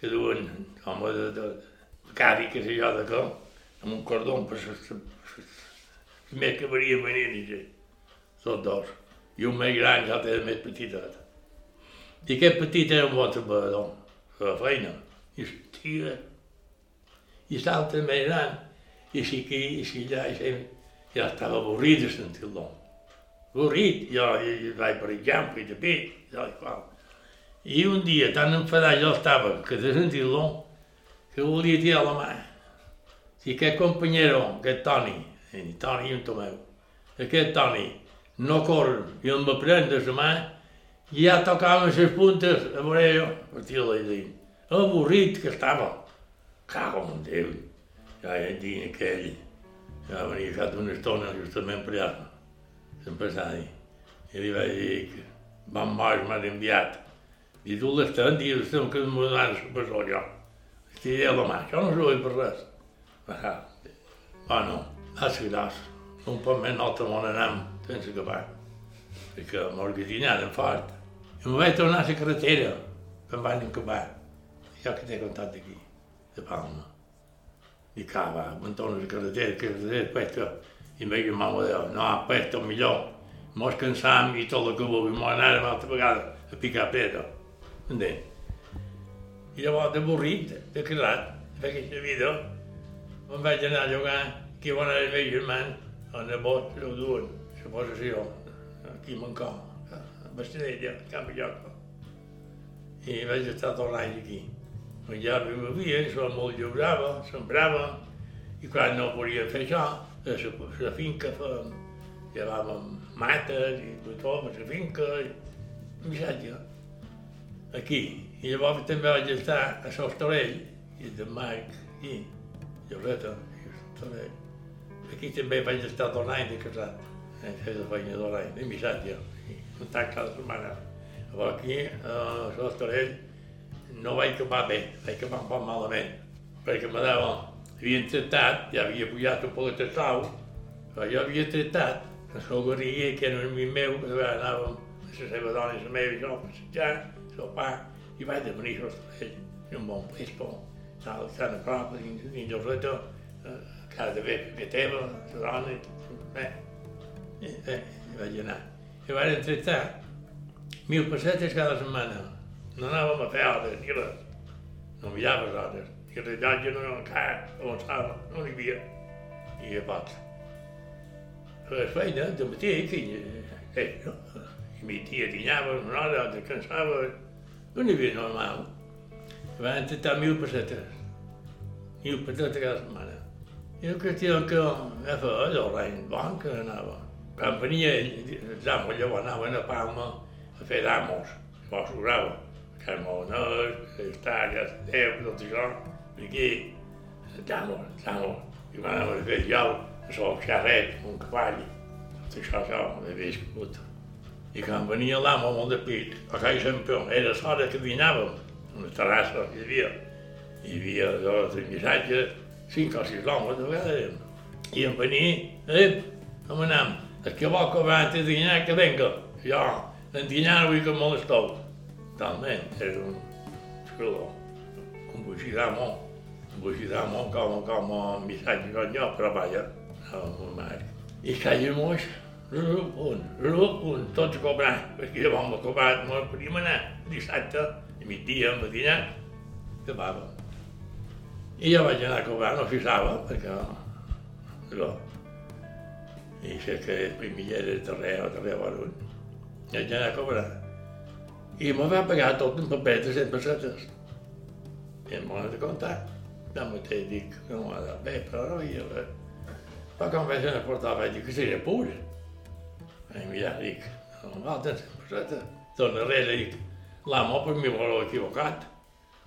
B: que duen, home, de, de, de cadi, que sé jo, de què, amb un cordó per les més que venien venint, i tots dos. I un més gran, l'altre era més petitet. I aquest petit era un bon treballador, feia feina, i hòstia, i l'altre més gran, si aquí, si allà, si ja estava avorrit de sentir-lo. avorrit, jo, jo vaig per exemple, i de pit, i tal i qual. I un dia, tan enfadat jo estava, que de sentir-lo, que volia tirar la mà. Si aquest companyero, aquest Toni, i Toni i un Tomeu, aquest Toni, no corre i em va prendre la mà, i ja tocaven les puntes a veure jo, per tirar-la dins. Avorrit que estava. Cago en Déu. Ja hi dia aquell, ja venia fet una estona justament per allà, l'empresari. I li vaig dir que Van Boix m'ha enviat. I tu l'estan, dius, estem que m'ho donen per això jo. Estiré la mà, això no s'ho vull per res. Va, bueno, va ser gros. Un poc més altre món anem sense acabar. Perquè m'organitzaren fort. I me vaig tornar a la carretera, que em van acabar. Jo que t'he contat d'aquí, de Palma. I cava, la carretera, que carretera, questo. I em veia mamma Déu, no, questo millor. Mos cansam i tot el que vulgui, mos anàrem altra vegada a picar pedra. Entens? I llavors, d'avorrit, de casat, de aquesta vida, me'n vaig anar a jugar aquí on era el meu germà, a nebot, ho duen, la possessió, aquí a Mancó, a Bastinella, a Camp Lloca. I vaig estar tot l'any aquí. Ja vivia, això molt lliurava, sembrava, i quan no podia fer això, a la, la finca fèiem, llevàvem mates i tot, a la finca, i missatge. Aquí. I llavors també vaig estar a Sostorell, i de Marc, i Lloreta, i Sostorell. Aquí també vaig estar dos anys de casat, eh, fer de feina dos anys, de missatge, i un tant cada setmana. Llavors aquí, a Sostorell, no vaig acabar bé, vaig acabar un poc malament, perquè me dava, havien tractat, ja havia pujat un poc de sau, però jo havia tractat, que el Garriguer, que era un amic meu, que anàvem a la seva dona i la meva, i jo, a passejar, sopar, i vaig de venir a Hostalell, un bon pespo, tal, tan a prop, dins, dins el reto, a casa de bé, bé teva, la dona, eh, i, eh, i vaig anar. I vaig tractar mil pessetes cada setmana, no anàvem a fer hores, ni res. No mirava les hores. I el rellotge no encara avançava, no n'hi havia. I a poc. Fes feina, de matí, que eh, no? I mi tia dinava una hora, descansava. No n'hi havia normal. Van tentar mil pessetes. Mil pessetes cada setmana. I el qüestió que ja fa el rei bon que anava. Quan venia els amos, llavors anaven a Palma a fer d'amos. Llavors sobrava. Carmonós, històries, Déu, tot això, aquí, estamos, estamos, i van a fer jo, el xarret, un cavall, tot això, això, m'he viscut. I quan venia l'amo molt de pit, a Cai sempre, era l'hora que dinàvem, una terrassa que hi havia, hi havia dos missatges, cinc o sis homes de vegades, i em venia, eh, com anem, el que vol que va a dinar, que venga, jo, en dinar vull que em molesteu, talment, era un escritor, un buixidamo, un buixidamo com, com un missatge com però vaja, un. I caia moix, un, un, tots cobrant, perquè llavors m'ha cobrat, m'ho podíem anar dissabte, a migdia, a dinar, acabava. I jo vaig anar a cobrar, no fixava, perquè no. I sé que primilleres darrere, darrere, bueno, i vaig anar a cobrar. I me va pagar tot un paper de 100 pessetes. I no ha de bé, però no hi havia Però quan vaig anar a portar vaig dir que seria pur. I mira, dic, no val de 100 pessetes. Torna darrere, dic, l'amo per mi vol equivocat.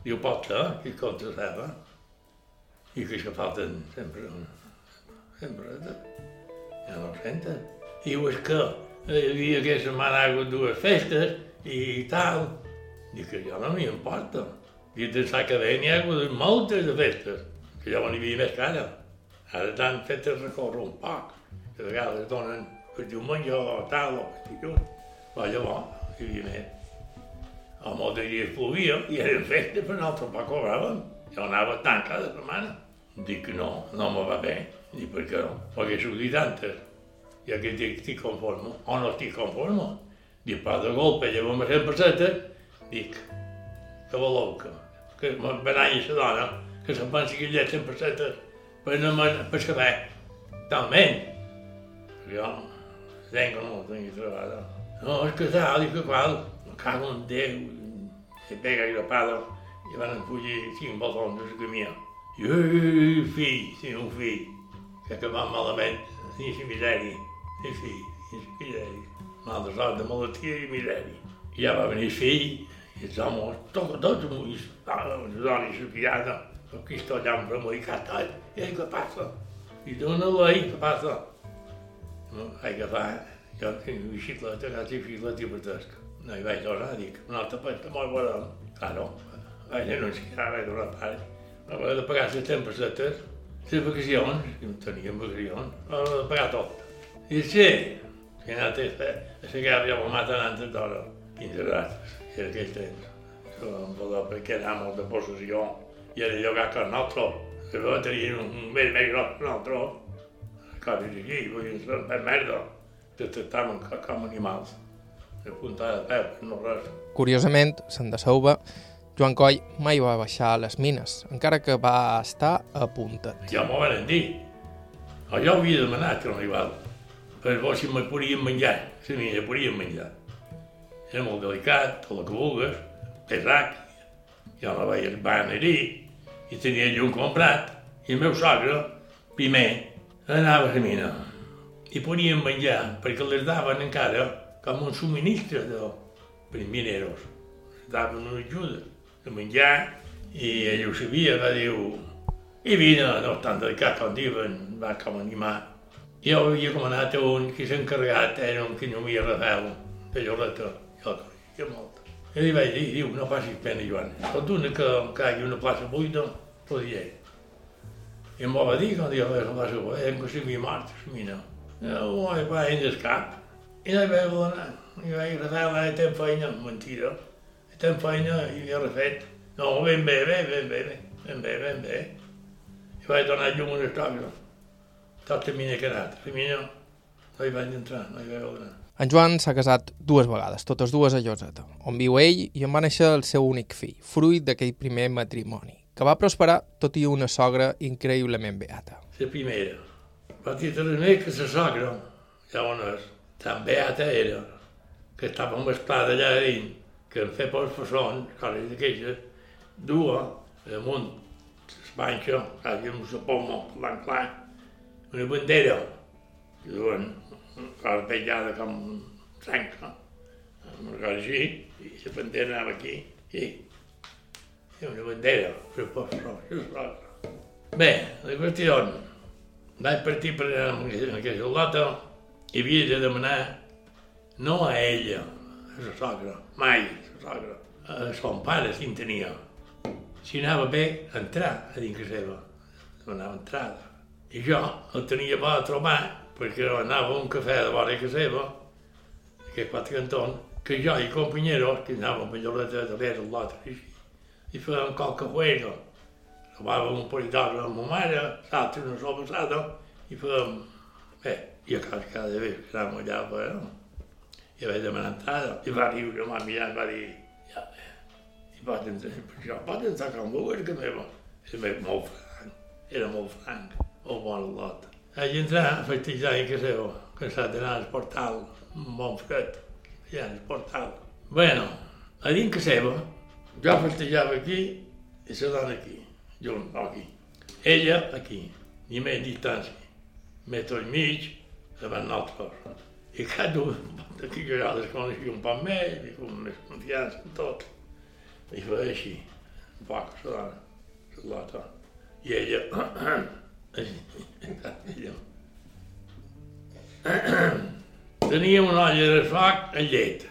B: Diu, pot ser, que contra seva. I que això falten sempre, sempre, ja no ho senten. Diu, és que i tal. Dic que jo no m'hi importa. Dic, de l'Acadèmia hi ha hagut moltes de festes, que jo n'hi havia més que ara. Ara t'han fet recórrer un poc, de vegades donen per diumenge o tal, o per dilluns. Però llavors hi havia més. A molts dies plovia i eren festes, però nosaltres tampoc cobràvem. Jo anava tant cada setmana. Dic no, no me va bé. Dic, per què no? Perquè s'ho dit antes. Ja que dic, estic conforme, o no estic conforme. Dic, però de golpe llevo-me 100 pessetes, dic, que voleu que, que me benalli la dona, que se'n que hi ha 100 pessetes per no me, per saber, talment. Jo, tengo no tenia trobada. No, és que tal, i que qual, me cago en Déu, se pega i la pala, i van fugir cinc botons de la camia. I, fill, sí, un fill, que acabava malament, ni si misèria, ni fill, ni si misèria. Mal de malaltia i misèria. I ja va venir el fill, i els homes, tots, tots, els dones, la pirada, aquí sto allà amb remor i catat, i què passa? I dona l'ei, què passa? No, hai que fa, jo tinc una bicicleta, que tinc bicicleta i batesca. No hi vaig tornar, dic, una altra pasta molt bona. Claro, vaig anunciar, vaig donar part. Vaig de pagar les tempesetes, les vacacions, que no teníem vacacions, vaig de pagar tot. I sí, que a la guerra ja m'ho maten antes d'hora, 15 rates, i en aquell temps. Va perquè era molt de possessió, i era llogat que el nostre, que va tenir un més més gros que nostre. Les coses aquí, vull dir, per merda, que tractaven com animals. De punta de peu, no res.
A: Curiosament, se'n de Sauva, Joan Coll mai va baixar a les mines, encara que va estar a punta.
B: Ja m'ho van dir. Jo havia demanat que no igual. Per bo si me podien menjar, la mina podien menjar. Era molt delicat, tot el que vulguis, pesac. Jo la veia anar i tenia llum comprat. I el meu sogre, primer, anava a la mina. I podien menjar, perquè les daven encara com un subministre de, per mineros. Daven una ajuda de menjar i ell ho sabia, va dir i vine, no tant del cap com diuen, va com animar. Jo havia comanat a un que s'ha encarregat, era un que no havia Rafael, de Lloreta, jo el coneixia molt. I li vaig dir, diu, no facis pena, Joan, tot una que, hagi una plaça buida, podia ir. I em va dir, quan diu, la plaça buida, em que s'havia mort, mina. No, va en el cap. I no hi vaig donar. I vaig Rafael, ara tem feina, mentida. Tem feina i havia refet. No, ben bé, bé, ben bé, ben bé, ben bé. I vaig donar llum a l'estòmac. Tot la mina que ha anat. La mina no hi vaig entrar, no hi vaig donar.
A: En Joan s'ha casat dues vegades, totes dues a Lloseta, on viu ell i on va néixer el seu únic fill, fruit d'aquell primer matrimoni, que va prosperar tot i una sogra increïblement beata.
B: La primera. Va dir també que la sogra, ja on és, tan beata era, que estava amb esclada allà dins, que em feia pels façons, coses d'aquestes, dua damunt l'espanxa, quasi amb la poma, blanc clar, una bandera, que duen cosa pellada com trenca, una cosa així, i la bandera anava aquí, i, i una bandera, posa Bé, la qüestió, vaig partir per anar en aquesta lota i havia de demanar no a ella, a la sogra, mai a la sogra, a son pare si en tenia. Si anava bé, entrar a dins seva, demanava entrada. I jo el tenia bo a trobar, perquè anava a un cafè de vora casa seva, aquest quatre cantons, que jo i companyeros, que anàvem a Lloreta de l'era, l'altre, així, i fèiem qualque juego. Trobàvem un parell d'hores amb ma mare, l'altre una sola passada, i fèiem... Bé, i a casa cada vegada que anàvem allà, bueno, i vaig demanar entrada, i va riure, m'ha mirat, va dir, ja i pot entrar, jo pot entrar com vulguis, que meva. Era molt franc, era molt franc, molt bon lot. Vaig entrar a festejar en casa seva, cansat d'anar al portal, un bon fred, allà al portal. Bueno, a dins casa seva, jo festejava aquí i la dona aquí, junt, aquí. Ella aquí, ni més distància, metro i mig, davant nosaltres. I cada un d'aquí que ja les coneixia un poc més, i com més confiança en tot. I feia així, un poc, la dona, la lota. I ella, tenia una olla de foc a llet,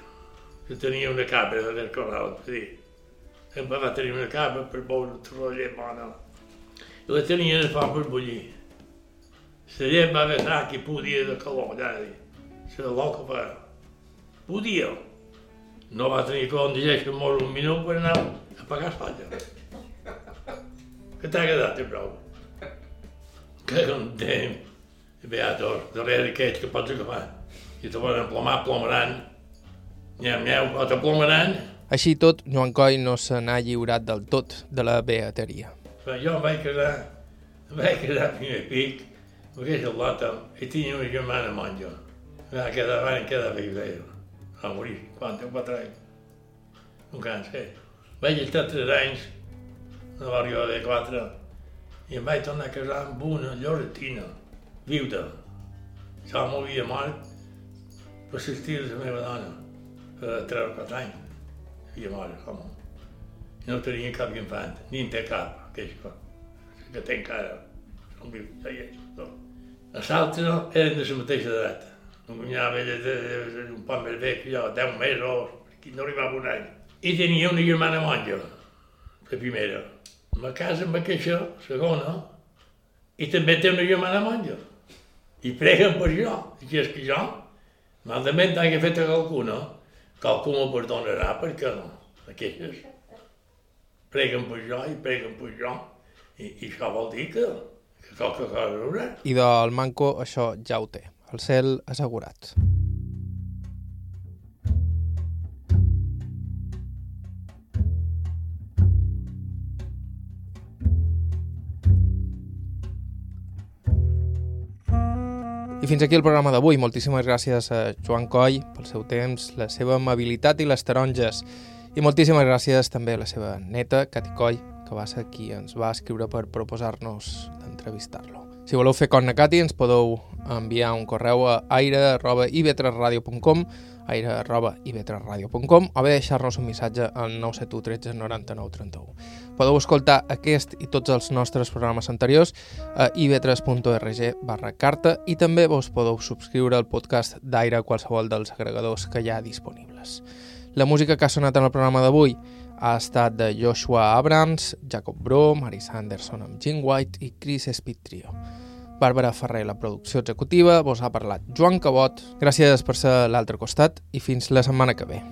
B: que tenia una cabra de corral, per dir. Em va tenir una cabra per beure tota la llet bona. I la tenia de foc per bullir. La llet va vessar que podia de calor, ja dir. La loca va... Podia. No va tenir com dir que mos un minut per anar a pagar espatlla. Que t'ha quedat, prou? Que. Beatos, darrere aquests que pots agafar. I te poden plomar, plomaran. Nyam, nyam, o te plomaran.
A: Així tot, Joan Coll no se n'ha lliurat del tot de la beateria.
B: Però jo em vaig casar, em vaig casar a primer pic, amb aquesta lota, i tenia una germana monja. Va quedar, van quedar deia. Va morir, 44 anys. Un càncer. Vaig estar 3 anys, no va arribar de 4, i em vaig tornar a casar amb una lloretina, viuda. Ja m'havia mort per assistir la meva dona, per 3 o 4 anys. Havia mort, com. No tenia cap infant, ni en té cap, que això. Que té encara, són vius, ja hi. No. Els altres eren de la mateixa edat. Un cunyat ella de, de, de, un poc més vell que jo, 10 mesos, que no arribava un any. I tenia una germana monja, la primera. Me casa aquesta segona, i també té una germana monja. I preguen per jo, i que és que jo, malament hagi fet a qualcuna, qualcú m'ho perdonarà, perquè no, aquestes. Preguen per jo i preguen per jo, i, i això vol dir que, que qualque cosa haurà.
A: I del Manco això ja ho té, el cel assegurat. Fins aquí el programa d'avui. Moltíssimes gràcies a Joan Coll pel seu temps, la seva amabilitat i les taronges. I moltíssimes gràcies també a la seva neta, Cati Coll, que va ser qui ens va escriure per proposar-nos d'entrevistar-lo. Si voleu fer con Cati, ens podeu enviar un correu a aire.ivetresradio.com aire.ivetresradio.com o bé deixar-nos un missatge al 971 13 99 31. Podeu escoltar aquest i tots els nostres programes anteriors a ivetres.org barra carta i també vos podeu subscriure al podcast d'Aire a qualsevol dels agregadors que hi ha disponibles. La música que ha sonat en el programa d'avui ha estat de Joshua Abrams, Jacob Bro, Maris Anderson amb Jim White i Chris Speed Trio. Bàrbara Ferrer, la producció executiva, vos ha parlat Joan Cabot. Gràcies per ser a l'altre costat i fins la setmana que ve.